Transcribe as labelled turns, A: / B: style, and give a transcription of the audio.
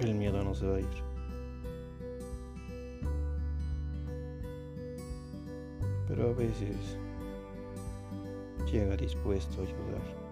A: el miedo no se va a ir. Pero a veces llega dispuesto a ayudar.